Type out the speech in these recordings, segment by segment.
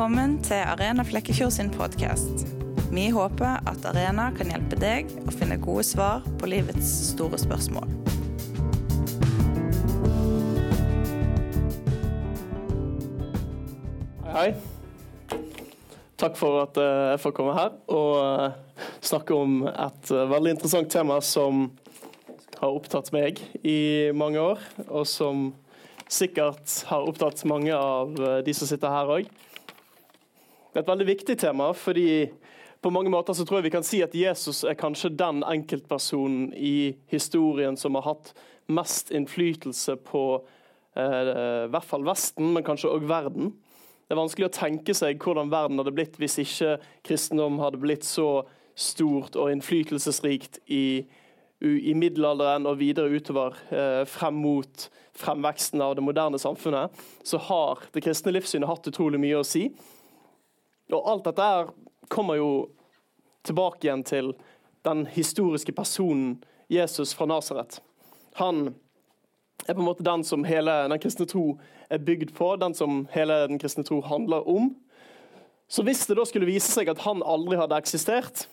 Velkommen til Arena Flekkefjord sin podkast. Vi håper at Arena kan hjelpe deg å finne gode svar på livets store spørsmål. Hei, hei. Takk for at eh, jeg får komme her og eh, snakke om et eh, veldig interessant tema som har opptatt meg i mange år, og som sikkert har opptatt mange av de som sitter her òg. Det er et veldig viktig tema, fordi på mange måter så tror jeg vi kan si at Jesus er kanskje den enkeltpersonen i historien som har hatt mest innflytelse på eh, i hvert fall Vesten, men kanskje òg verden. Det er vanskelig å tenke seg hvordan verden hadde blitt hvis ikke kristendom hadde blitt så stort og innflytelsesrikt i, i middelalderen og videre utover eh, frem mot fremveksten av det moderne samfunnet. Så har det kristne livssynet hatt utrolig mye å si. Og alt dette her kommer jo tilbake igjen til den historiske personen Jesus fra Nasaret. Han er på en måte den som hele den kristne tro er bygd på, den som hele den kristne tro handler om. Så hvis det da skulle vise seg at han aldri hadde eksistert,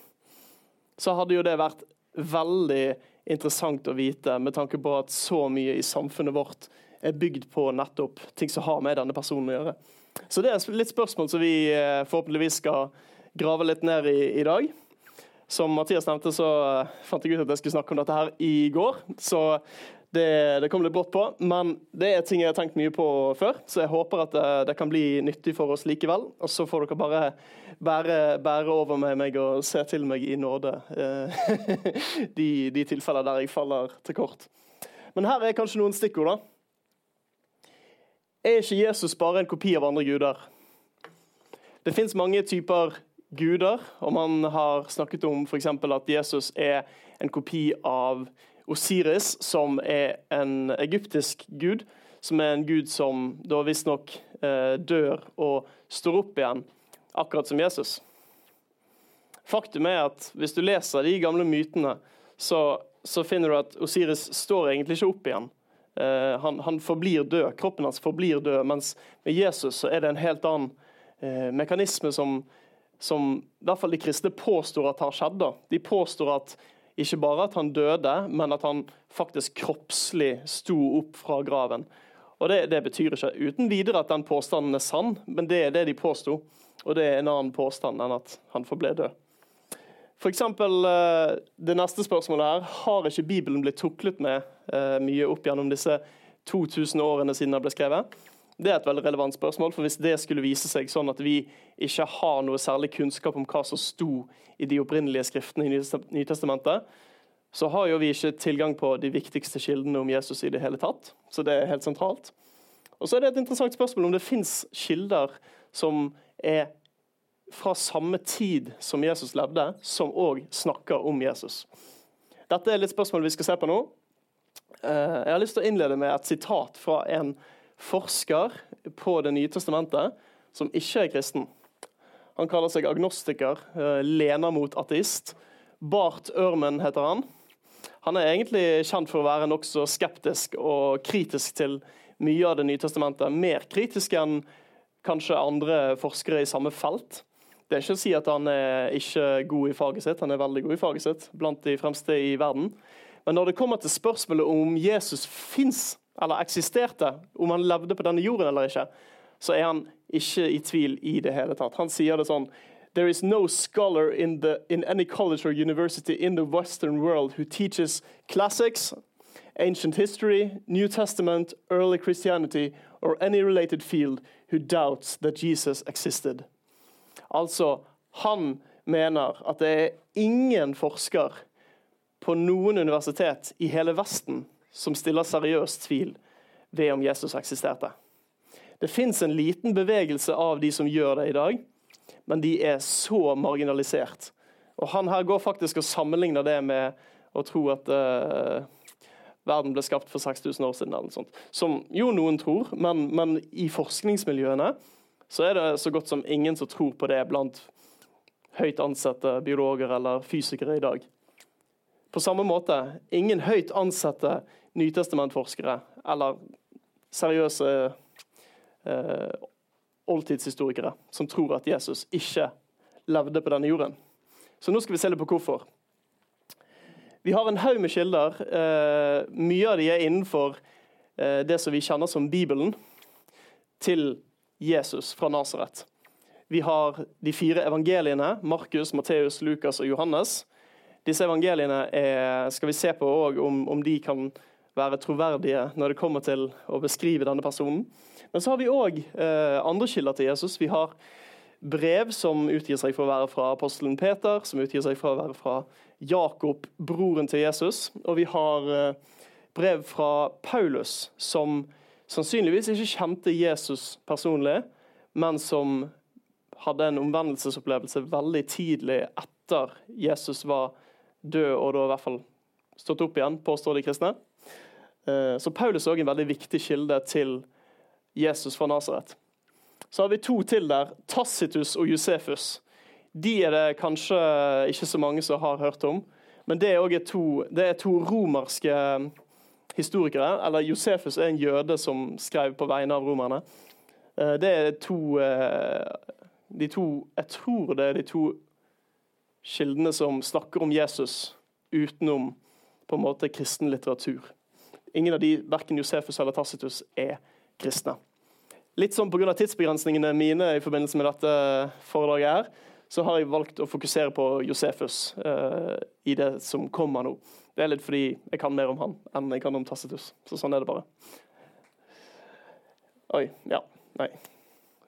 så hadde jo det vært veldig interessant å vite, med tanke på at så mye i samfunnet vårt er bygd på nettopp ting som har med denne personen å gjøre. Så det er litt spørsmål som vi eh, forhåpentligvis skal grave litt ned i i dag. Som Mathias nevnte, så eh, fant jeg ut at jeg skulle snakke om dette her i går. Så det, det, kom litt brått på, men det er ting jeg har tenkt mye på før. Så jeg håper at det, eh, det kan bli nyttig for oss likevel. Og så får dere bare bære, bære over med meg og se til meg i nåde de, de tilfeller der jeg faller til kort. Men her er kanskje noen stikkord, da. Er ikke Jesus bare en kopi av andre guder? Det fins mange typer guder, og man har snakket om f.eks. at Jesus er en kopi av Osiris, som er en egyptisk gud, som er en gud som da visstnok eh, dør og står opp igjen, akkurat som Jesus. Faktum er at hvis du leser de gamle mytene, så, så finner du at Osiris står egentlig ikke opp igjen. Eh, han, han, forblir død, kroppen hans forblir død, mens med Jesus så er det en helt annen eh, mekanisme som, som i hvert fall de kristne påstår at har skjedd. De påstår at ikke bare at han døde, men at han faktisk kroppslig sto opp fra graven. Og det, det, betyr ikke uten videre at den påstanden er sann, men det er det de påsto. Og det er en annen påstand enn at han forble død. For eksempel, eh, Det neste spørsmålet her, har ikke Bibelen blitt tuklet med mye opp gjennom disse 2000 årene siden den ble skrevet? Det er et veldig relevant spørsmål, for Hvis det skulle vise seg sånn at vi ikke har noe særlig kunnskap om hva som sto i de opprinnelige skriftene i Nytestamentet, så har jo vi ikke tilgang på de viktigste kildene om Jesus i det hele tatt. Så det er helt sentralt. Og så er det et interessant spørsmål om det fins kilder som er fra samme tid som Jesus levde, som òg snakker om Jesus. Dette er litt spørsmål vi skal se på nå. Eh, jeg har lyst til å innlede med et sitat fra en forsker på Det nye testamentet som ikke er kristen. Han kaller seg agnostiker, eh, lener mot ateist. Bart Ørmen heter han. Han er egentlig kjent for å være nokså skeptisk og kritisk til mye av Det nye testamentet. Mer kritisk enn kanskje andre forskere i samme felt. Det er ikke å si at han er ikke god i faget sitt, han er veldig god i faget sitt, blant de fremste i verden. Men når det kommer til spørsmålet om Jesus fins, eller eksisterte, om han levde på denne jorden eller ikke, så er han ikke i tvil i det hele tatt. Han sier det sånn There is no scholar in, the, in any college or university in the Western world who teaches classics, ancient history, New Testament, early Christianity, or any related field who doubts that Jesus existed. Altså, han mener at det er ingen forsker på noen universitet i hele Vesten som stiller seriøs tvil ved om Jesus eksisterte. Det fins en liten bevegelse av de som gjør det i dag, men de er så marginalisert. Og Han her går faktisk og sammenligner det med å tro at uh, verden ble skapt for 6000 år siden. eller noe sånt. Som jo noen tror, men, men, i forskningsmiljøene så er det så godt som ingen som tror på det blant høyt ansatte biologer eller fysikere i dag. På samme måte, ingen høyt ansatte nytestamentforskere eller seriøse eh, oldtidshistorikere som tror at Jesus ikke levde på denne jorden. Så nå skal vi se litt på hvorfor. Vi har en haug med kilder. Eh, mye av de er innenfor eh, det som vi kjenner som Bibelen, til Jesus fra Nasaret. Vi har de fire evangeliene, Markus, Matteus, Lukas og Johannes. Disse evangeliene er, skal vi se på om, om de kan være troverdige når det kommer til å beskrive denne personen. Men så har vi òg eh, andre kilder til Jesus. Vi har brev som utgir seg for å være fra apostelen Peter, som utgir seg for å være fra Jakob, broren til Jesus. Og vi har eh, brev fra Paulus, som sannsynligvis ikke kjente Jesus personlig, men som hadde en omvendelsesopplevelse veldig tidlig etter Jesus var død og da i hvert fall stått opp igjen, påstår de kristne. Eh, så Paulus er også en veldig viktig kilde til Jesus fra Nasaret. Så har vi to til der, Tacitus og Josefus. De er det kanskje ikke så mange som har hørt om, men det er, to, det er to romerske historikere. Eller Josefus er en jøde som skrev på vegne av romerne. Eh, det er to, eh, de to Jeg tror det er de to kildene som snakker om Jesus utenom på en måte kristen litteratur. Ingen av de, verken Josefus eller Tacitus, er kristne. Litt sånn Pga. tidsbegrensningene mine i forbindelse med dette foredraget, her, så har jeg valgt å fokusere på Josefus uh, i det som kommer nå. Det er litt fordi jeg kan mer om han enn jeg kan om Tacitus. Så sånn er det bare. Oi. Ja. Nei.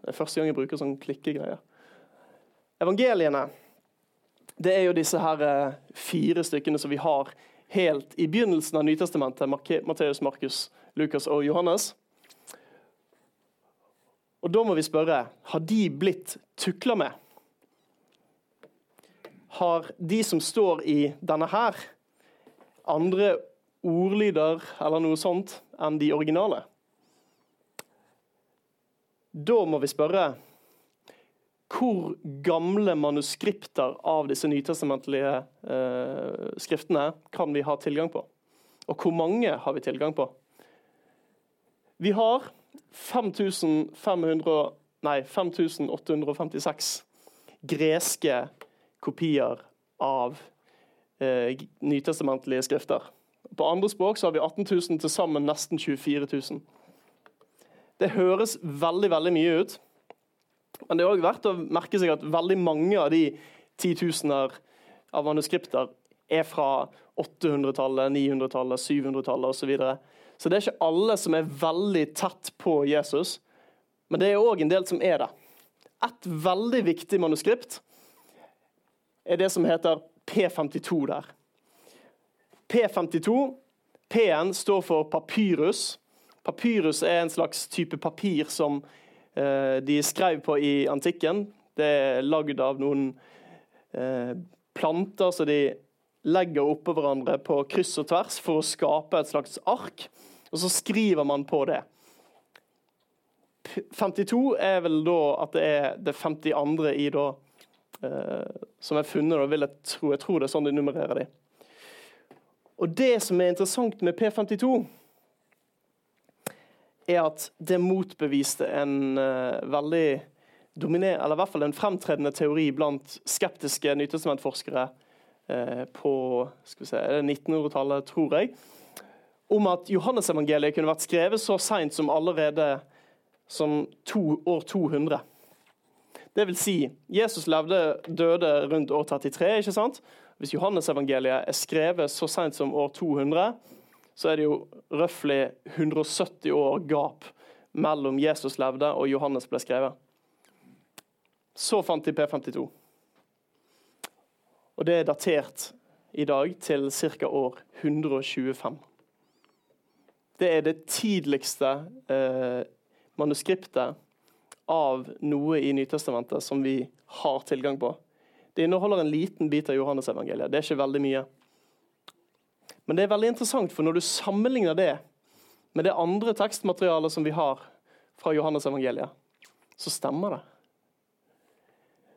Det er første gang jeg bruker sånn klikkegreier. Evangeliene det er jo disse her uh, fire stykkene som vi har helt i begynnelsen av Nytestamentet, Matteus, Markus, Lukas og Johannes. Og Da må vi spørre har de blitt tukla med. Har de som står i denne her, andre ordlyder eller noe sånt enn de originale? Da må vi spørre hvor gamle manuskripter av disse nytestamentlige eh, skriftene kan vi ha tilgang på? Og hvor mange har vi tilgang på? Vi har 5500, nei, 5856 greske kopier av eh, nytestamentlige skrifter. På andre språk så har vi 18 000, til sammen nesten 24 000. Det høres veldig, veldig mye ut. Men det er også verdt å merke seg at veldig mange av de titusener av manuskripter er fra 800-tallet, 900-tallet, 700-tallet osv. Så, videre. så det er ikke alle som er veldig tett på Jesus, men det er òg en del som er det. Et veldig viktig manuskript er det som heter P52 der. P52, P-en står for papyrus. Papyrus er en slags type papir som de skrev på i antikken. Det er lagd av noen eh, planter som de legger oppå hverandre på kryss og tvers for å skape et slags ark, og så skriver man på det. 52 er vel da at det er det 52. i da, eh, som er funnet, og vil jeg tro. Jeg tror det er sånn de nummererer de. Og Det som er interessant med P52, er at det motbeviste en uh, veldig dominer, eller i hvert fall en fremtredende teori blant skeptiske nytestamentforskere uh, på 1900-tallet, tror jeg, om at Johannesevangeliet kunne vært skrevet så seint som allerede som to, år 200. Det vil si, Jesus levde, døde rundt år 33. ikke sant? Hvis Johannesevangeliet er skrevet så seint som år 200, så er det jo røftlig 170 år gap mellom Jesus levde og Johannes ble skrevet. Så fant de P52. Og det er datert i dag til ca. år 125. Det er det tidligste eh, manuskriptet av noe i Nytestamentet som vi har tilgang på. Det inneholder en liten bit av Johannes-evangeliet. Det er ikke veldig mye. Men det er veldig interessant, for når du sammenligner det med det andre tekstmaterialet som vi har fra Johannes evangeliet, så stemmer det.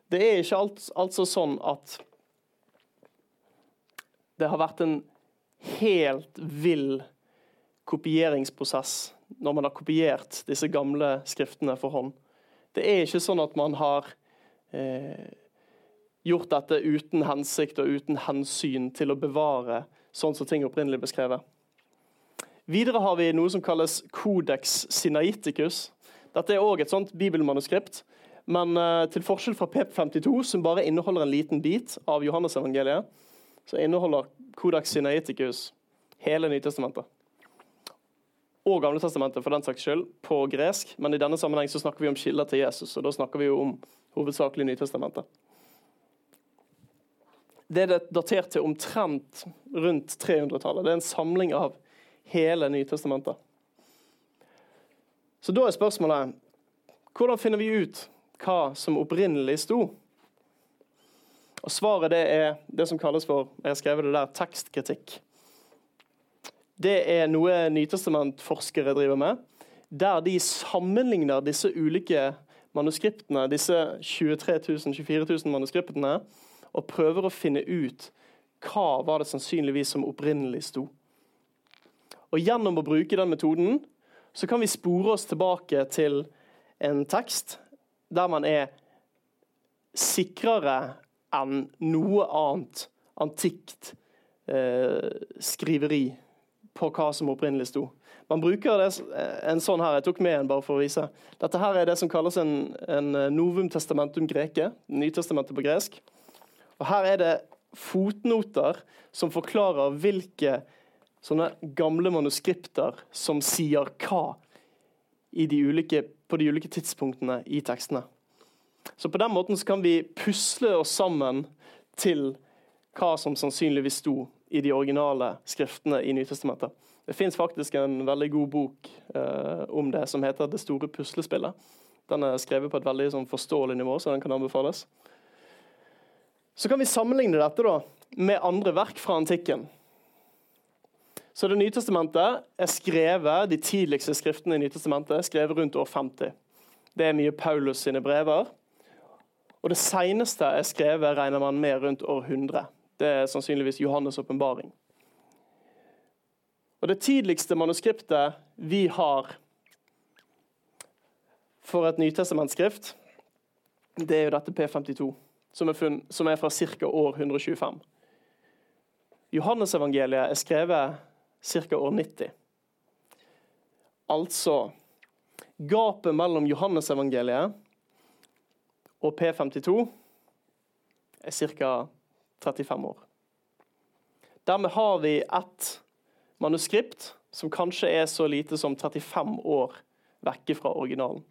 Det er ikke alt, altså sånn at det har vært en helt vill kopieringsprosess når man har kopiert disse gamle skriftene for hånd. Det er ikke sånn at man har eh, gjort dette uten hensikt og uten hensyn til å bevare sånn som ting opprinnelig beskrevet. Videre har vi noe som kalles Codex Sinaiticus. Dette er òg et sånt bibelmanuskript, men uh, til forskjell fra PP52, som bare inneholder en liten bit av Johannes-evangeliet, så inneholder Codex Sinaiticus hele Nytestamentet. Og Gamle testamentet, for den saks skyld, på gresk. Men i denne sammenheng så snakker vi om kilder til Jesus, og da snakker vi jo om hovedsakelig Nytestamentet. Det er datert til omtrent rundt 300-tallet. Det er en samling av hele Nytestamentet. Så da er spørsmålet hvordan finner vi ut hva som opprinnelig sto? Og Svaret det er det som kalles for jeg har skrevet det der, tekstkritikk. Det er noe Nytestamentforskere driver med, der de sammenligner disse ulike manuskriptene, disse 23 000-24 000 manuskriptene, og prøver å finne ut hva var det sannsynligvis som opprinnelig sto. Og Gjennom å bruke den metoden så kan vi spore oss tilbake til en tekst der man er sikrere enn noe annet antikt eh, skriveri på hva som opprinnelig sto. Man bruker det, en sånn her, jeg tok med en bare for å vise. Dette her er det som kalles en, en novum testamentum greke, Nytestamentet på gresk. Og Her er det fotnoter som forklarer hvilke sånne gamle manuskripter som sier hva de ulike, på de ulike tidspunktene i tekstene. Så På den måten kan vi pusle oss sammen til hva som sannsynligvis sto i de originale skriftene i Nytestamentet. Det fins faktisk en veldig god bok eh, om det som heter 'Det store puslespillet'. Den er skrevet på et veldig sånn, forståelig nivå, så den kan anbefales. Så kan vi sammenligne dette da, med andre verk fra antikken. Så Det nye testamentet er skrevet, De tidligste skriftene i Nytestamentet er skrevet rundt år 50. Det er mye Paulus sine brever. Og Det seneste er skrevet regner man med rundt år 100. Det er sannsynligvis Johannes' åpenbaring. Og Det tidligste manuskriptet vi har for et nytestamentskrift, det er jo dette P52, som er, funn, som er fra ca. år 125. Johannesevangeliet er skrevet ca. år 90. Altså Gapet mellom Johannesevangeliet og P52 er ca. 35 år. Dermed har vi et manuskript som kanskje er så lite som 35 år vekke fra originalen.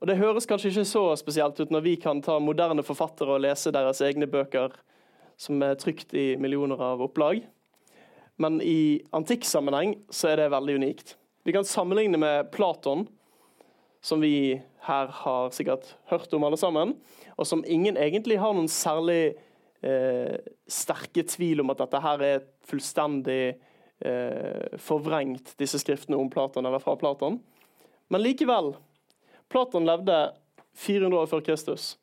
Og Det høres kanskje ikke så spesielt ut når vi kan ta moderne forfattere og lese deres egne bøker som er trykt i millioner av opplag. Men i antikksammenheng så er det veldig unikt. Vi kan sammenligne med Platon, som vi her har sikkert hørt om alle sammen, og som ingen egentlig har noen særlig eh, sterke tvil om at dette her er fullstendig eh, forvrengt, disse skriftene om Platon eller fra Platon. Men likevel, Platon levde 400 år før Kristus.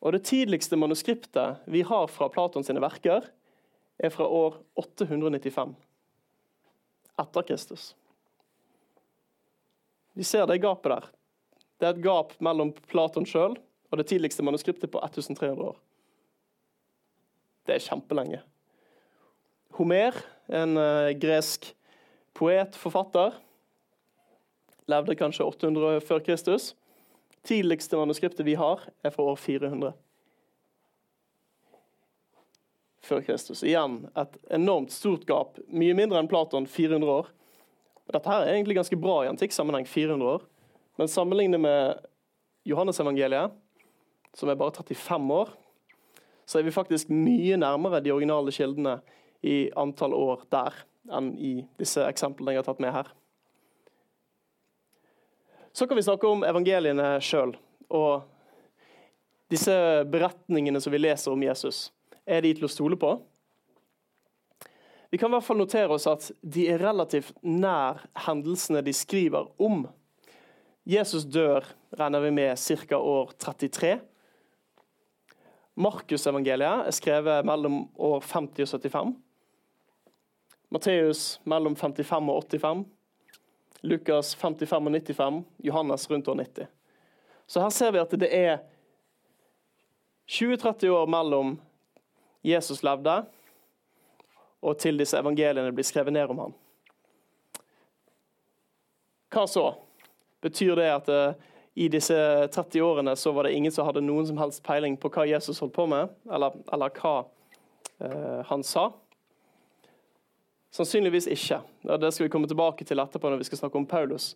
Og Det tidligste manuskriptet vi har fra Platons verker, er fra år 895 etter Kristus. Vi ser det gapet der. Det er et gap mellom Platon sjøl og det tidligste manuskriptet på 1300 år. Det er kjempelenge. Homer, en uh, gresk poet, forfatter, levde kanskje 800 før Kristus. Tidligste manuskriptet vi har, er fra år 400 før Kristus. Igjen et enormt stort gap. Mye mindre enn Platon, 400 år. Dette her er egentlig ganske bra i antikk sammenheng, 400 år. Men sammenlignet med Johannesevangeliet, som er bare 35 år, så er vi faktisk mye nærmere de originale kildene i antall år der enn i disse eksemplene jeg har tatt med her. Så kan vi snakke om evangeliene sjøl og disse beretningene som vi leser om Jesus. Er de til å stole på? Vi kan i hvert fall notere oss at de er relativt nær hendelsene de skriver om. Jesus dør, regner vi med, ca. år 33. Markusevangeliet er skrevet mellom år 50 og 75. Matteus mellom 55 og 85. Lukas 55 og 95, Johannes rundt år 90. Så her ser vi at det er 20-30 år mellom Jesus levde, og til disse evangeliene blir skrevet ned om ham. Hva så? Betyr det at uh, i disse 30 årene så var det ingen som hadde noen som helst peiling på hva Jesus holdt på med, eller, eller hva eh, han sa? Sannsynligvis ikke. Det skal vi komme tilbake til etterpå når vi skal snakke om Paulus.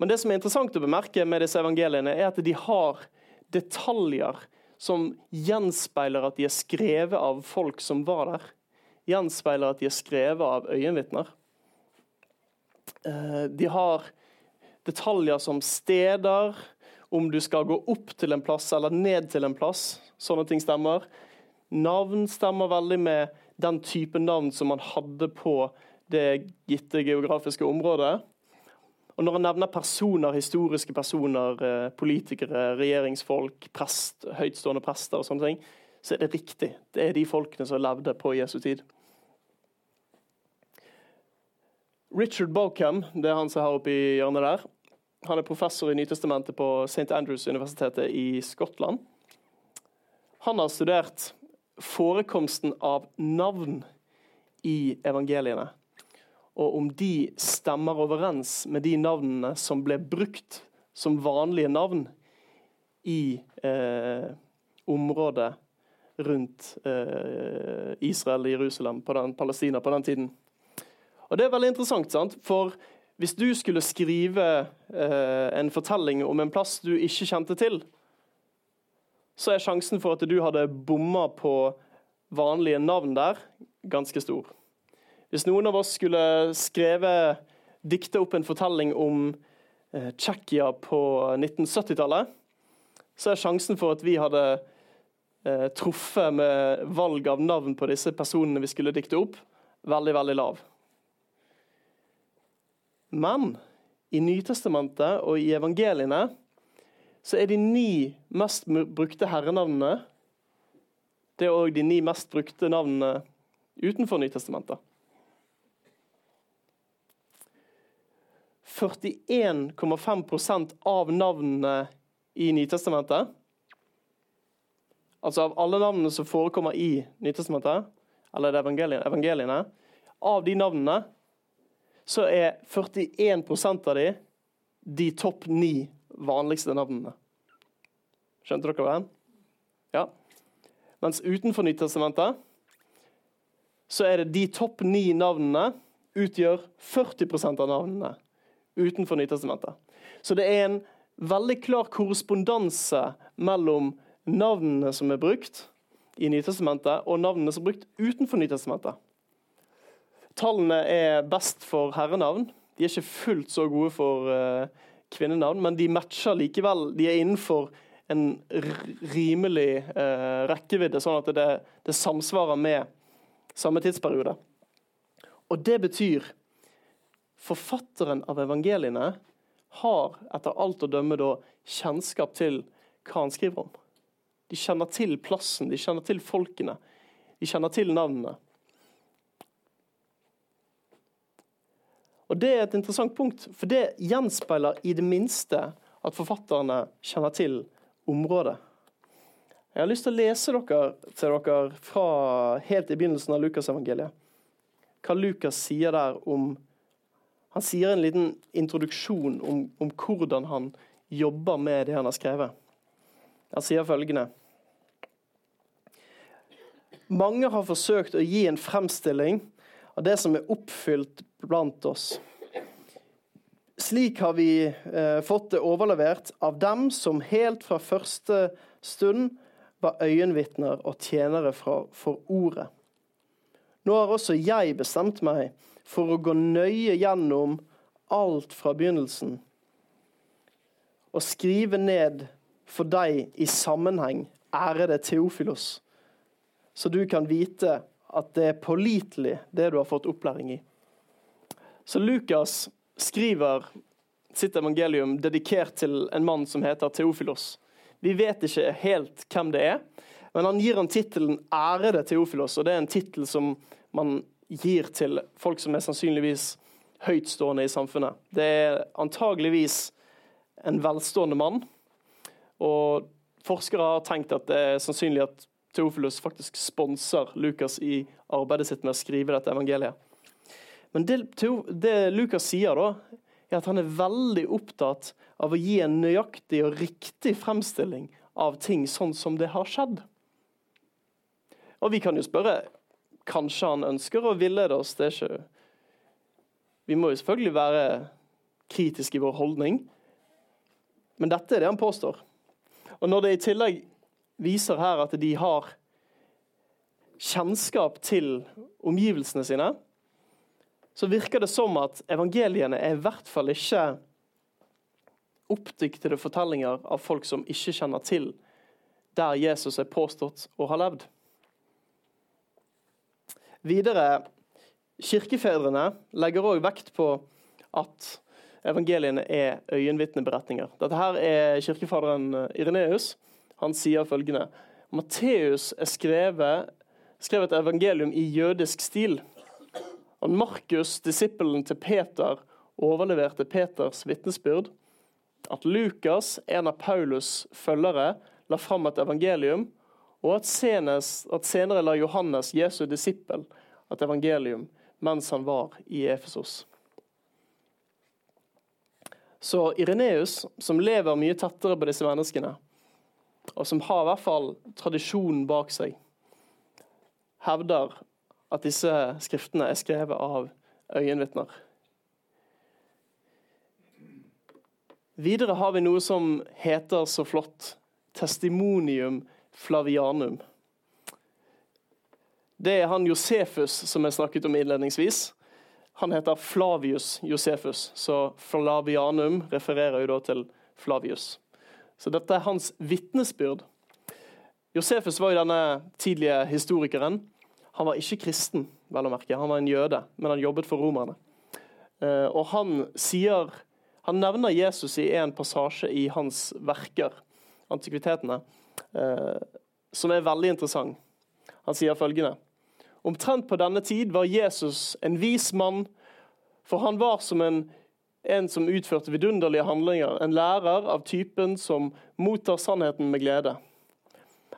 Men det som er interessant å bemerke med disse evangeliene, er at de har detaljer som gjenspeiler at de er skrevet av folk som var der. Gjenspeiler at de er skrevet av øyenvitner. Eh, de har detaljer som steder, om du skal gå opp til en plass eller ned til en plass. Sånne ting stemmer. Navn stemmer veldig med den type navn som man hadde på det gitte geografiske området. Og Når han nevner personer, historiske personer, eh, politikere, regjeringsfolk, prest, høytstående prester og sånne ting, så er det riktig. Det er de folkene som levde på Jesu tid. Richard Bockham, det er han som er oppe i hjørnet der, han er professor i Nytestamentet på St. Andrews-universitetet i Skottland. Han har studert forekomsten av navn i evangeliene. Og om de stemmer overens med de navnene som ble brukt som vanlige navn i eh, området rundt eh, Israel og Jerusalem, på den, Palestina, på den tiden. Og Det er veldig interessant, sant? for hvis du skulle skrive eh, en fortelling om en plass du ikke kjente til, så er sjansen for at du hadde bomma på vanlige navn der, ganske stor. Hvis noen av oss skulle skrevet, dikte opp en fortelling om eh, Tsjekkia på 1970-tallet, så er sjansen for at vi hadde eh, truffet med valg av navn på disse personene vi skulle dikte opp, veldig, veldig lav. Men i Nytestamentet og i evangeliene så er de ni mest brukte herrenavnene det er òg de ni mest brukte navnene utenfor Nytestamentet. 41,5% av navnene i Nytestamentet, altså av alle navnene som forekommer i Nytestamentet, eller evangeliene, evangeliene, av de navnene så er 41% av de de topp ni vanligste navnene. Skjønte dere hva? Ja. Mens utenfor Nytestamentet så er det de topp ni navnene utgjør 40% av navnene utenfor Nytestamentet. Så det er en veldig klar korrespondanse mellom navnene som er brukt i Nytestamentet, og navnene som er brukt utenfor Nytestamentet. Tallene er best for herrenavn. De er ikke fullt så gode for uh, kvinnenavn, men de matcher likevel. De er innenfor en rimelig eh, rekkevidde, sånn at det, det, samsvarer med samme tidsperiode. Og det betyr forfatteren av evangeliene har etter alt å dømme da kjennskap til hva han skriver om. De kjenner til plassen, de kjenner til folkene, de kjenner til navnene. Og Det er et interessant punkt, for det gjenspeiler i det minste at forfatterne kjenner til området. Jeg har lyst til å lese dere, til dere fra helt i begynnelsen av Lukasevangeliet. Hva Lukas sier der om Han sier en liten introduksjon om, om hvordan han jobber med det han har skrevet. Han sier følgende Mange har forsøkt å gi en fremstilling av det som er oppfylt blant oss. Slik har vi eh, fått det overlevert av dem som helt fra første stund var øyenvitner og tjenere fra, for ordet. Nå har også jeg bestemt meg for å gå nøye gjennom alt fra begynnelsen og skrive ned for deg i sammenheng, ærede Teofilos, så du kan vite at det er pålitelig, det du har fått opplæring i. Så Lukas skriver sitt evangelium dedikert til en mann som heter Teofilos. Vi vet ikke helt hvem det er, men han gir han tittelen 'ærede Teofilos'. og Det er en tittel som man gir til folk som er sannsynligvis høytstående i samfunnet. Det er antageligvis en velstående mann. Og forskere har tenkt at det er sannsynlig at Teofilus faktisk sponser Lukas i arbeidet sitt med å skrive dette evangeliet. Men det, det Lukas sier, da, er at han er veldig opptatt av å gi en nøyaktig og riktig fremstilling av ting sånn som det har skjedd. Og vi kan jo spørre kanskje han ønsker å villede oss. det er ikke... Vi må jo selvfølgelig være kritiske i vår holdning, men dette er det han påstår. Og når det i tillegg viser her at de har kjennskap til omgivelsene sine, så virker det som at evangeliene er i hvert fall ikke oppdiktede fortellinger av folk som ikke kjenner til der Jesus er påstått å ha levd. Videre, Kirkefedrene legger òg vekt på at evangeliene er øyenvitneberetninger. Dette her er kirkefaderen Ireneus. Han sier følgende Matteus er skrevet, skrevet et evangelium i jødisk stil. Og Markus, disippelen til Peter, overleverte Peters vitnesbyrd. At Lukas, en av Paulus' følgere, la fram et evangelium. Og at, senest, at senere la Johannes, Jesu disippel, et evangelium mens han var i Efesos. Så Ireneus, som lever mye tettere på disse menneskene, og som har i hvert fall tradisjonen bak seg, hevder at disse skriftene er skrevet av øyenvitner. Videre har vi noe som heter så flott testimonium flavianum. Det er han Josefus som jeg snakket om innledningsvis. Han heter Flavius Josefus, så Flavianum refererer jo da til Flavius. Så dette er hans vitnesbyrd. Josefus var jo denne tidlige historikeren. Han var ikke kristen, vel å merke. Han var en jøde, men han jobbet for romerne. Eh, og han sier Han nevner Jesus i en passasje i hans verker, antikvitetene, eh, som er veldig interessant. Han sier følgende Omtrent på denne tid var Jesus en vis mann, for han var som en, en som utførte vidunderlige handlinger, en lærer av typen som mottar sannheten med glede.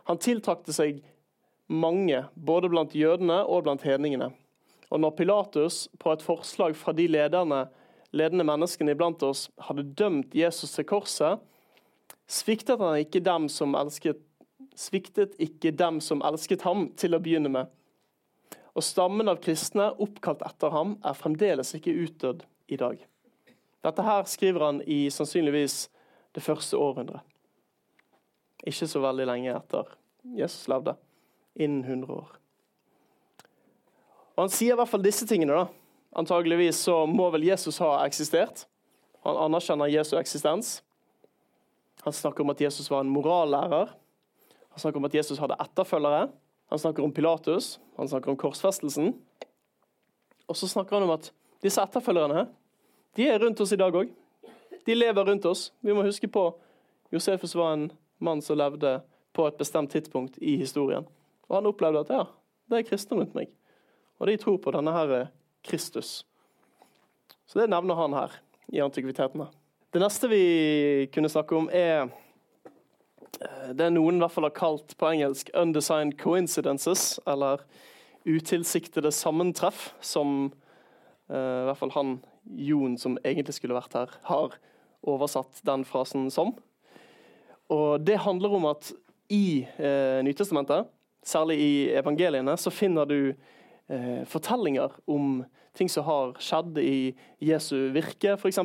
Han tiltrakte seg mange, både blant jødene og blant hedningene. Og når Pilatus, på et forslag fra de lederne, ledende menneskene iblant oss, hadde dømt Jesus til korset, sviktet han ikke dem som elsket, sviktet ikke dem som elsket ham, til å begynne med og stammen av kristne oppkalt etter ham er fremdeles ikke utdødd i dag. Dette her skriver han i sannsynligvis det første århundret. Ikke så veldig lenge etter Jesus levde. Innen 100 år. Og Han sier i hvert fall disse tingene. da. Antageligvis så må vel Jesus ha eksistert. Han anerkjenner Jesu eksistens. Han snakker om at Jesus var en morallærer. Han snakker om at Jesus hadde etterfølgere. Han snakker om Pilatus, han snakker om korsfestelsen. Og så snakker han om at disse etterfølgerne de er rundt oss i dag òg. De lever rundt oss. Vi må huske på Josefus var en mann som levde på et bestemt tidspunkt i historien. Og han opplevde at ja, det er kristne rundt meg. Og de tror på denne her Kristus. Så det nevner han her i antikvitetene. Det neste vi kunne snakke om, er Eh, det noen i hvert fall har kalt på engelsk 'undesigned coincidences', eller utilsiktede sammentreff, som uh, i hvert fall han Jon, som egentlig skulle vært her, har oversatt den frasen som. Og Det handler om at i eh, Nytestamentet, særlig i evangeliene, så finner du eh, fortellinger om ting som har skjedd i Jesu virke, f.eks.,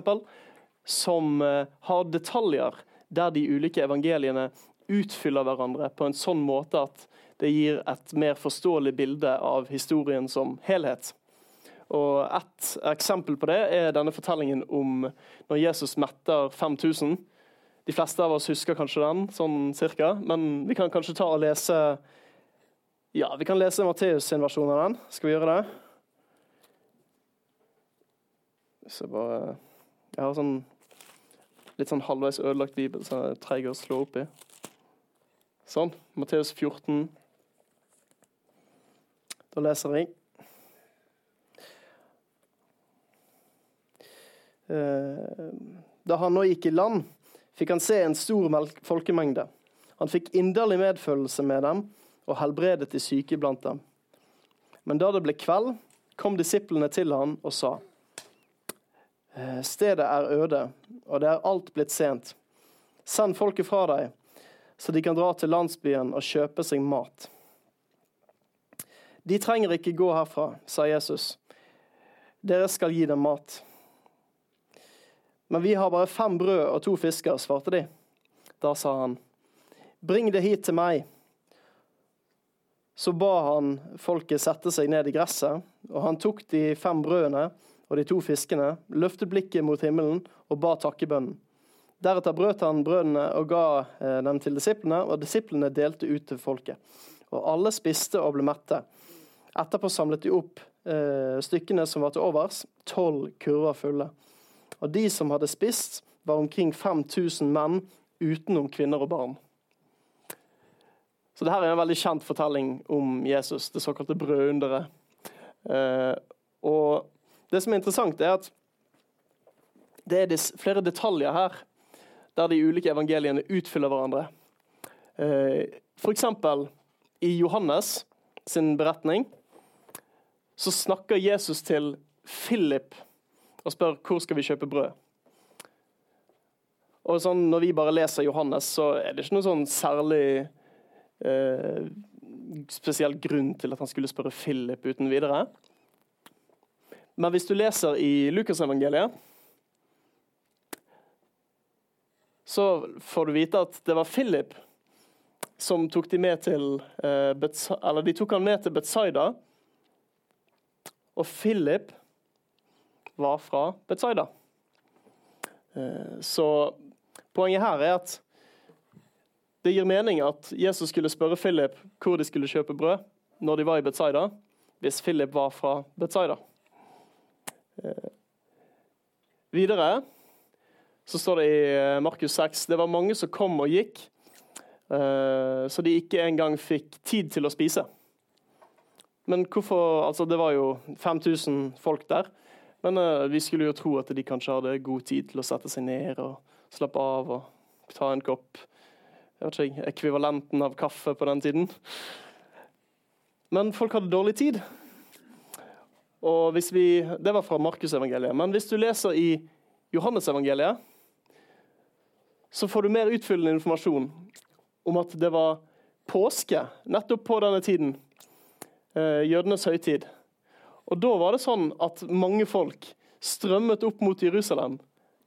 som har detaljer der de ulike evangeliene utfyller hverandre på en sånn måte at det gir et mer forståelig bilde av historien som helhet. Og Et eksempel på det er denne fortellingen om når Jesus metter 5000. De fleste av oss husker kanskje den, sånn cirka, men vi kan kanskje ta og lese ja, Vi kan lese Matteus sin versjon av den. Skal vi gjøre det? Hvis jeg bare Jeg har sånn litt sånn halvveis ødelagt bibel, så jeg er treig å slå opp i. Sånn. Matteus 14. Da leser jeg. Da han nå gikk i land, fikk han se en stor folkemengde. Han fikk inderlig medfølelse med dem og helbredet de syke blant dem. Men da det ble kveld, kom disiplene til han og sa:" «Eh, Stedet er øde, og det er alt blitt sent. Send folket fra deg, så de kan dra til landsbyen og kjøpe seg mat. De trenger ikke gå herfra, sa Jesus. Dere skal gi dem mat. Men vi har bare fem brød og to fisker, svarte de. Da sa han, bring det hit til meg. Så ba han folket sette seg ned i gresset, og han tok de fem brødene og de to fiskene, løftet blikket mot himmelen og ba takkebønnen. Deretter brøt han brødene og ga eh, dem til disiplene, og disiplene delte ut til folket. Og alle spiste og ble mette. Etterpå samlet de opp eh, stykkene som var til overs, tolv kurver fulle. Og de som hadde spist, var omkring 5000 menn, utenom kvinner og barn. Så dette er en veldig kjent fortelling om Jesus, det såkalte brødunderet. Eh, og det som er interessant, er at det er flere detaljer her der de ulike evangeliene utfyller hverandre. Eh, F.eks. i Johannes sin beretning så snakker Jesus til Philip og spør hvor skal vi kjøpe brød. Og sånn, Når vi bare leser Johannes, så er det ikke noen sånn særlig eh, spesiell grunn til at han skulle spørre Philip uten videre. Men hvis du leser i Lukasevangeliet, så får du vite at det var Philip som tok de med til eh, eller de tok han med til Betzaida. Og Philip var fra Betzaida. Eh, så poenget her er at det gir mening at Jesus skulle spørre Philip hvor de skulle kjøpe brød når de var i Betzaida, hvis Philip var fra Betzaida. Eh, videre så står det i eh, Markus 6 det var mange som kom og gikk, så de ikke engang fikk tid til å spise. Men hvorfor Altså, det var jo 5000 folk der. Men vi skulle jo tro at de kanskje hadde god tid til å sette seg ned og slappe av og ta en kopp jeg vet ikke, ekvivalenten av kaffe på den tiden. Men folk hadde dårlig tid. Og hvis vi, Det var fra Markusevangeliet. Men hvis du leser i Johannesevangeliet, så får du mer utfyllende informasjon om at det var påske nettopp på denne tiden. Eh, jødenes høytid. Og da var det sånn at mange folk strømmet opp mot Jerusalem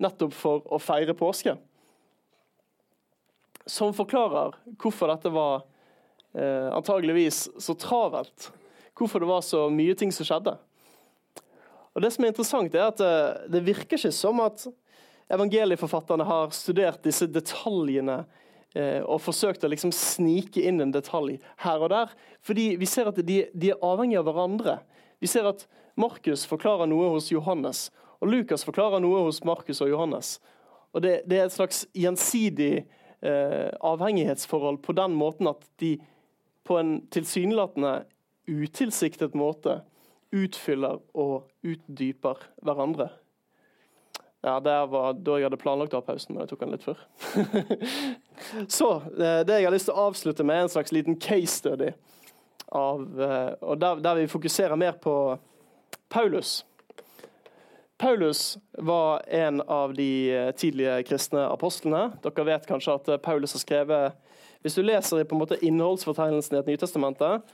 nettopp for å feire påske. Som forklarer hvorfor dette var eh, antageligvis så travelt. Hvorfor det var så mye ting som skjedde. Og Det som er interessant, er at det, det virker ikke som at evangelieforfatterne har studert disse detaljene eh, og forsøkt å liksom snike inn en detalj her og der. Fordi vi ser at de, de er avhengig av hverandre. Vi ser at Markus forklarer noe hos Johannes, og Lukas forklarer noe hos Markus og Johannes. Og Det, det er et slags gjensidig eh, avhengighetsforhold på den måten at de på en tilsynelatende utilsiktet måte utfyller og utdyper hverandre. Ja, Det var da jeg hadde planlagt av pausen, men jeg tok den litt før. så eh, det jeg har lyst til å avslutte med, er en slags liten case study. Av, eh, og der, der, vi fokuserer mer på Paulus. Paulus var en av de eh, tidlige kristne apostlene. Dere vet kanskje at Paulus har skrevet Hvis du leser i på en måte innholdsfortegnelsen i et Nytestamentet,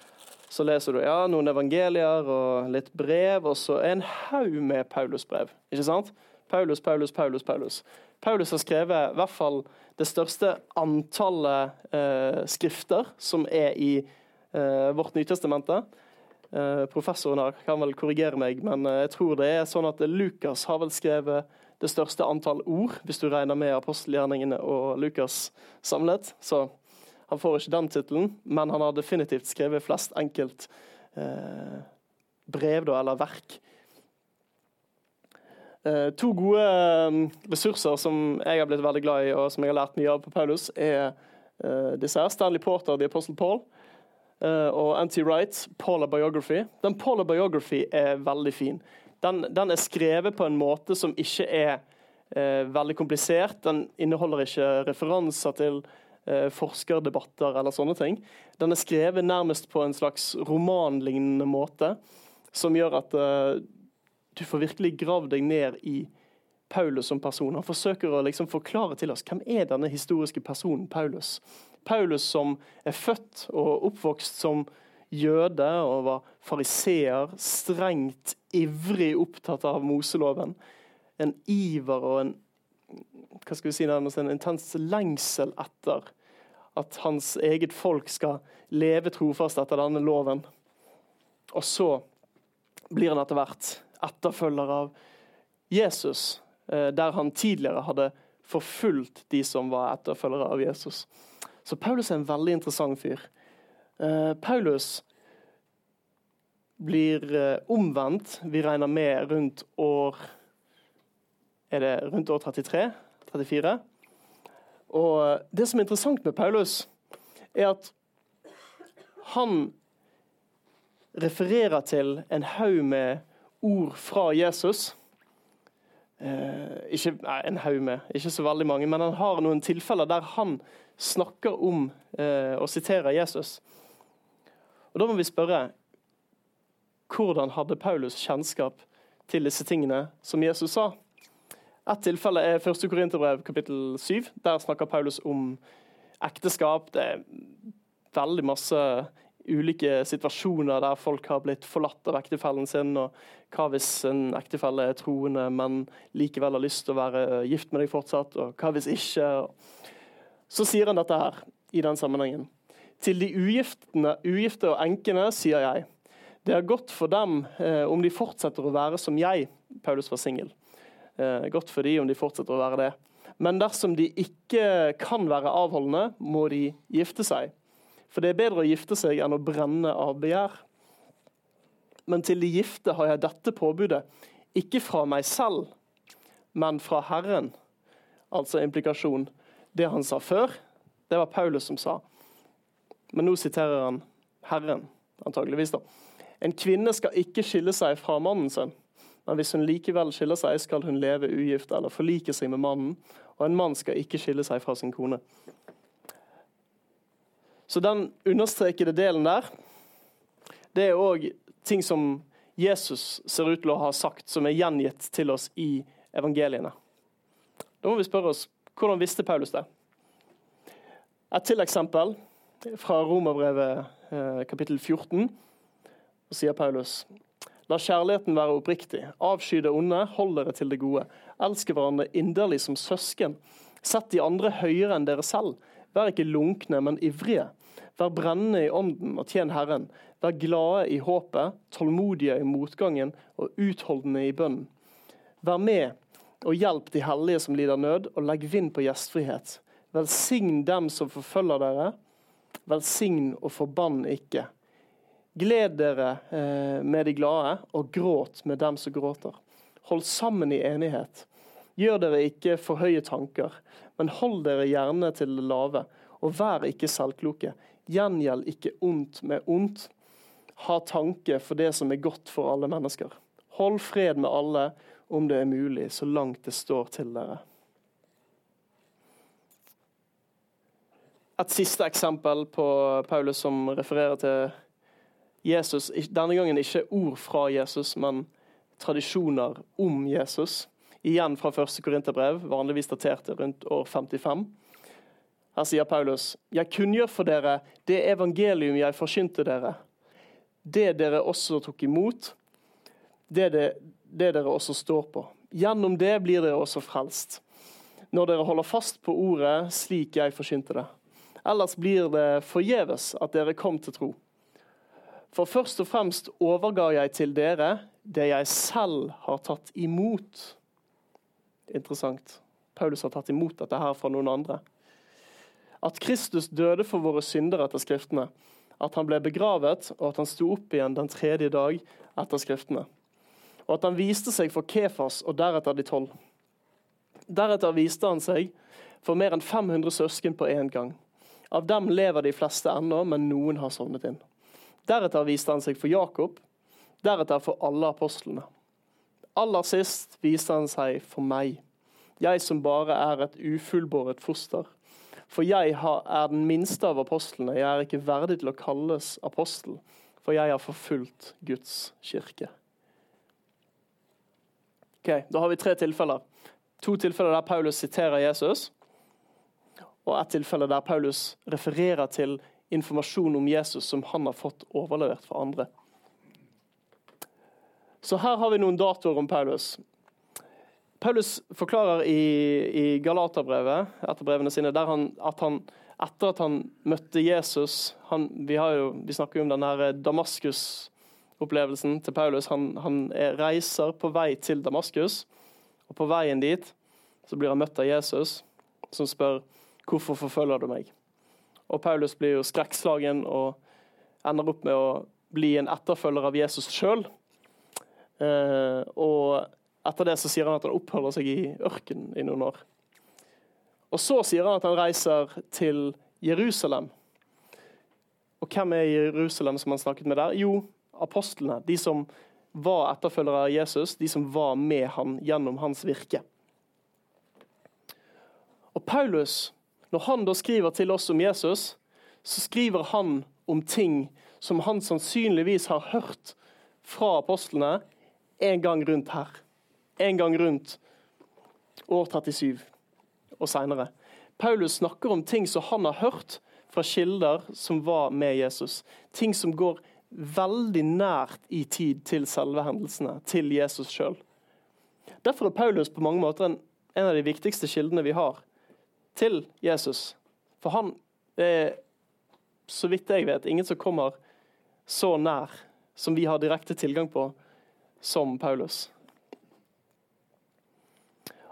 så leser du ja, noen evangelier og litt brev, og så en haug med Paulus-brev. Ikke sant? Paulus, Paulus, Paulus, Paulus. Paulus har skrevet i hvert fall det største antallet eh, skrifter som er i eh, vårt Nytestamente. Eh, professoren her kan vel korrigere meg, men eh, jeg tror det er sånn at Lukas har vel skrevet det største antall ord, hvis du regner med apostelgjerningene og Lukas samlet. Så han får ikke den tittelen, men han har definitivt skrevet flest enkelt eh, brev, da, eller verk. Eh, to gode eh, ressurser som jeg har blitt veldig glad i, og som jeg har lært mye av på Paulus, er eh, disse her. Stanley Porter, The Apostle Paul, eh, og N.T. Wright, Paula Biography. Den Paula Biography er veldig fin. Den, den, er skrevet på en måte som ikke er uh, veldig komplisert. Den inneholder ikke referanser til uh, forskerdebatter eller sånne ting. Den er skrevet nærmest på en slags romanlignende måte, som gjør at du får virkelig gravd deg ned i Paulus som person. Han forsøker å liksom forklare til oss hvem er denne historiske personen Paulus. Paulus som er født og oppvokst som jøde og var fariseer, strengt, ivrig opptatt av Moseloven. En iver og en hva skal vi si, en intens lengsel etter at hans eget folk skal leve trofast etter denne loven. Og så blir han etter hvert etterfølger av Jesus, eh, der han tidligere hadde forfulgt de som var etterfølgere av Jesus. Så Paulus er en veldig interessant fyr. Uh, Paulus blir uh, omvendt, vi regner med rundt år Er det rundt år 33? 34? Og uh, Det som er interessant med Paulus, er at han refererer til en haug med ord fra Jesus. ikke nei, en haug med, ikke så veldig mange, men han har noen tilfeller der han snakker om eh, og siterer Jesus. Og Da må vi spørre hvordan hadde Paulus kjennskap til disse tingene som Jesus sa? Et tilfelle er 1. Korinterbrev kapittel 7. Der snakker Paulus om ekteskap. Det er veldig masse ulike situasjoner der folk har blitt forlatt av ektefellen sin. og Hva hvis en ektefelle er troende, men likevel har lyst til å være gift med deg fortsatt? Og hva hvis ikke? Så sier han dette her i den sammenhengen. Til de ugifte og enkene sier jeg, det er godt for dem eh, om de fortsetter å være som jeg. Paulus var singel. Eh, godt for de om de fortsetter å være det. Men dersom de ikke kan være avholdende, må de gifte seg. For det er bedre å gifte seg enn å brenne av begjær. Men til de gifte har jeg dette påbudet, ikke fra meg selv, men fra Herren. Altså implikasjon. Det han sa før, det var Paulus som sa. Men nå siterer han Herren, antageligvis. da. En kvinne skal ikke skille seg fra mannen sin, men hvis hun likevel skiller seg, skal hun leve ugift eller forlike seg med mannen, og en mann skal ikke skille seg fra sin kone. Så den understrekede delen der, det er òg ting som Jesus ser ut til å ha sagt, som er gjengitt til oss i evangeliene. Da må vi spørre oss hvordan visste Paulus det? Et til eksempel fra Romerbrevet eh, kapittel 14. sier Paulus La kjærligheten være oppriktig. Avsky det onde, hold dere til det gode. Elske hverandre inderlig som søsken. Sett de andre høyere enn dere selv. Vær ikke lunkne, men ivrige. Vær brennende i ånden og tjen Herren. Vær glade i håpet, tålmodige i motgangen og utholdende i bønnen. Vær med og hjelp de hellige som lider nød, og legg vind på gjestfrihet. Velsign dem som forfølger dere. Velsign og forbann ikke. Gled dere eh, med de glade, og gråt med dem som gråter. Hold sammen i enighet. Gjør dere ikke for høye tanker, men hold dere gjerne til det lave. Og vær ikke selvkloke. Gjengjeld ikke ondt med ondt. Ha tanke for det som er godt for alle mennesker. Hold fred med alle om det er mulig, så langt det står til dere. Et siste eksempel på Paulus som refererer til Jesus. Denne gangen ikke ord fra Jesus, men tradisjoner om Jesus. Igjen fra første Korinterbrev, vanligvis datert rundt år 55. Her sier Paulus.: Jeg kunngjør for dere det evangelium jeg forkynte dere, det dere også tok imot, det, det, det dere også står på. Gjennom det blir dere også frelst. Når dere holder fast på ordet slik jeg forsynte det. Ellers blir det forgjeves at dere kom til tro. For først og fremst overga jeg til dere det jeg selv har tatt imot. Interessant. Paulus har tatt imot dette her fra noen andre. At Kristus døde for våre synder etter Skriftene. At han ble begravet, og at han sto opp igjen den tredje dag etter Skriftene og at han viste seg for Kefas og deretter de tolv. Deretter viste han seg for mer enn 500 søsken på én gang. Av dem lever de fleste ennå, men noen har sovnet inn. Deretter viste han seg for Jakob, deretter for alle apostlene. Aller sist viste han seg for meg, jeg som bare er et ufullbåret foster. For jeg er den minste av apostlene, jeg er ikke verdig til å kalles apostel, for jeg har forfulgt Guds kirke. Ok, Da har vi tre tilfeller. To tilfeller der Paulus siterer Jesus, og ett tilfelle der Paulus refererer til informasjon om Jesus som han har fått overlevert fra andre. Så her har vi noen datoer om Paulus. Paulus forklarer i, i Galaterbrevet etter brevene sine der han, at han etter at han møtte Jesus han, vi, jo, vi, snakker jo om denne Damaskus-opplevelsen til Paulus. Han, han reiser på vei til Damaskus, og på veien dit så blir han møtt av Jesus, som spør hvorfor forfølger du meg? Og Paulus blir jo skrekkslagen og ender opp med å bli en etterfølger av Jesus sjøl. Eh, og etter det så sier han at han oppholder seg i ørkenen i noen år. Og så sier han at han reiser til Jerusalem. Og hvem er Jerusalem som han snakket med der? Jo, apostlene. De som var etterfølgere av Jesus, de som var med han gjennom hans virke. Og Paulus, når han da skriver til oss om Jesus, så skriver han om ting som han sannsynligvis har hørt fra apostlene en gang rundt her en gang rundt år 37 og seinere. Paulus snakker om ting som han har hørt fra kilder som var med Jesus. Ting som går veldig nært i tid til selve hendelsene, til Jesus sjøl. Derfor er Paulus på mange måter en, en, av de viktigste kildene vi har til Jesus. For han er, så vidt jeg vet, ingen som kommer så nær som vi har direkte tilgang på, som Paulus.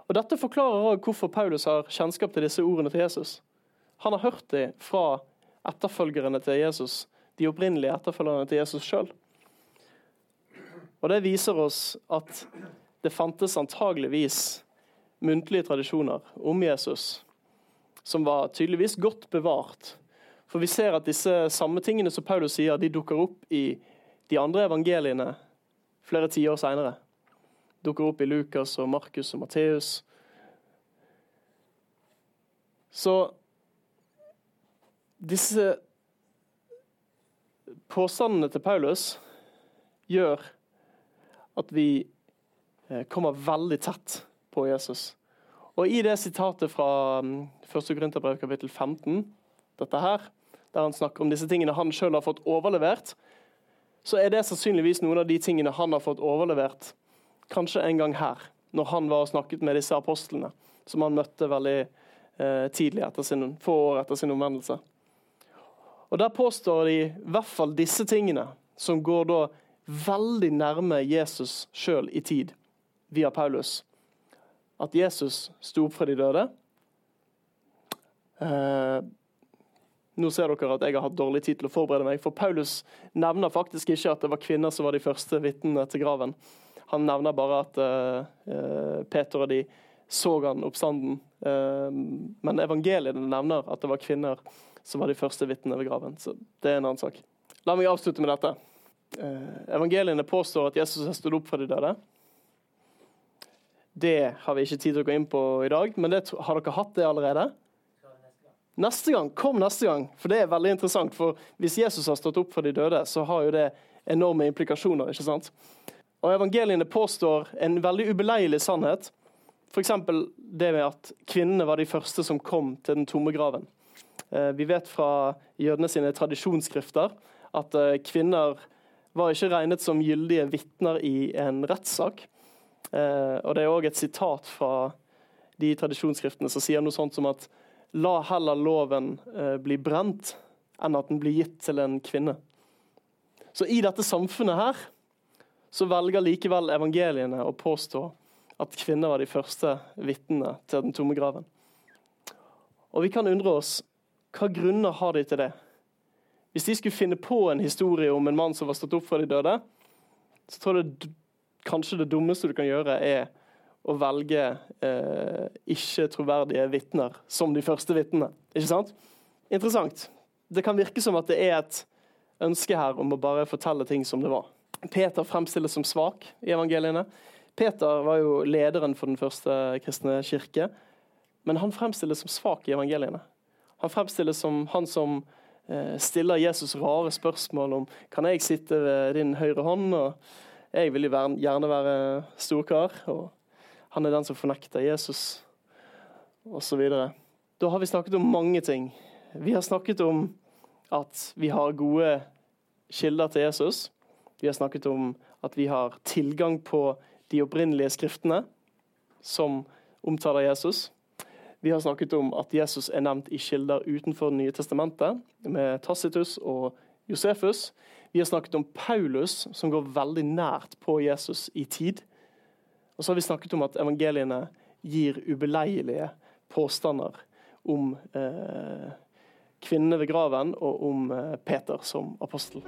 Og Dette forklarer også hvorfor Paulus har kjennskap til disse ordene til Jesus. Han har hørt dem fra etterfølgerne til Jesus, de opprinnelige etterfølgerne til Jesus sjøl. Og Det viser oss at det fantes antageligvis muntlige tradisjoner om Jesus som var tydeligvis godt bevart. For vi ser at disse samme tingene som Paulus sier, de dukker opp i de andre evangeliene flere tiår seinere dukker opp i Lukas og Markus og Matteus. Så disse påstandene til Paulus gjør at vi eh, kommer veldig tett på Jesus. Og I det sitatet fra 1. Mm, Korinterbrev kapittel 15, dette her, der han snakker om disse tingene han sjøl har fått overlevert, så er det sannsynligvis noen av de tingene han har fått overlevert kanskje en gang her, når han var og snakket med disse apostlene, som han møtte veldig eh, tidlig, etter sin, få år etter sin omvendelse. Og Der påstår de i hvert fall disse tingene, som går da veldig nærme Jesus sjøl i tid, via Paulus. At Jesus sto opp fra de døde. Eh, nå ser dere at jeg har hatt dårlig tid til å forberede meg, for Paulus nevner faktisk ikke at det var kvinner som var de første vitnene til graven. Han nevner bare at eh, Peter og de så han oppstanden. Eh, men evangeliet nevner at det var kvinner som var de første vitnene ved graven. Så det er en annen sak. La meg avslutte med dette. Uh, evangeliene påstår at Jesus har stått opp fra de døde. Det har vi ikke tid til å gå inn på i dag, men det, har dere hatt det allerede? Neste gang, Kom neste gang, for det er veldig interessant. For hvis Jesus har stått opp fra de døde, så har jo det enorme implikasjoner. ikke sant? Og Evangeliene påstår en veldig ubeleilig sannhet. F.eks. det med at kvinnene var de første som kom til den tomme graven. Eh, vi vet fra jødene sine tradisjonsskrifter at eh, kvinner var ikke regnet som gyldige vitner i en rettssak. Eh, og Det er òg et sitat fra de tradisjonsskriftene som sier noe sånt som at la heller loven bli brent enn at den blir gitt til en kvinne. Så i dette samfunnet her så velger likevel evangeliene å påstå at kvinner var de første vitnene til den tomme graven. Og vi kan undre oss hva grunner har de til det? Hvis de skulle finne på en historie om en mann som var stått opp fra de døde, så tror jeg kanskje det dummeste du kan gjøre, er å velge eh, ikke troverdige vitner som de første vitnene. Ikke sant? Interessant. Det kan virke som at det er et ønske her om å bare fortelle ting som det var. Peter fremstilles som svak i evangeliene. Peter var jo lederen for den første kristne kirke, men han fremstilles som svak i evangeliene. Han fremstilles som han som eh, stiller Jesus rare spørsmål om kan jeg sitte ved din høyre hånd, og jeg vil jo gjerne være storkar, og han er den som fornekter Jesus, osv. Da har vi snakket om mange ting. Vi har snakket om at vi har gode kilder til Jesus. Vi har snakket om at vi har tilgang på de opprinnelige skriftene som omtaler Jesus. Vi har snakket om at Jesus er nevnt i kilder utenfor Det nye testamentet, med Tacitus og Josefus. Vi har snakket om Paulus, som går veldig nært på Jesus i tid. Og så har vi snakket om at evangeliene gir ubeleilige påstander om eh, kvinnene ved graven og om eh, Peter som apostel.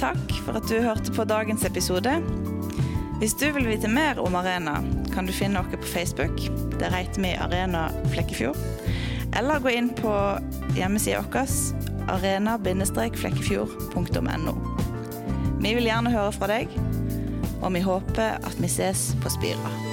Takk for at du hørte på dagens episode. Hvis du vil vite mer om Arena, kan du finne oss på Facebook. Der heter vi Arena Flekkefjord. Eller gå inn på hjemmesida vår arena-flekkefjord.no. Vi vil gjerne høre fra deg, og vi håper at vi ses på Spira.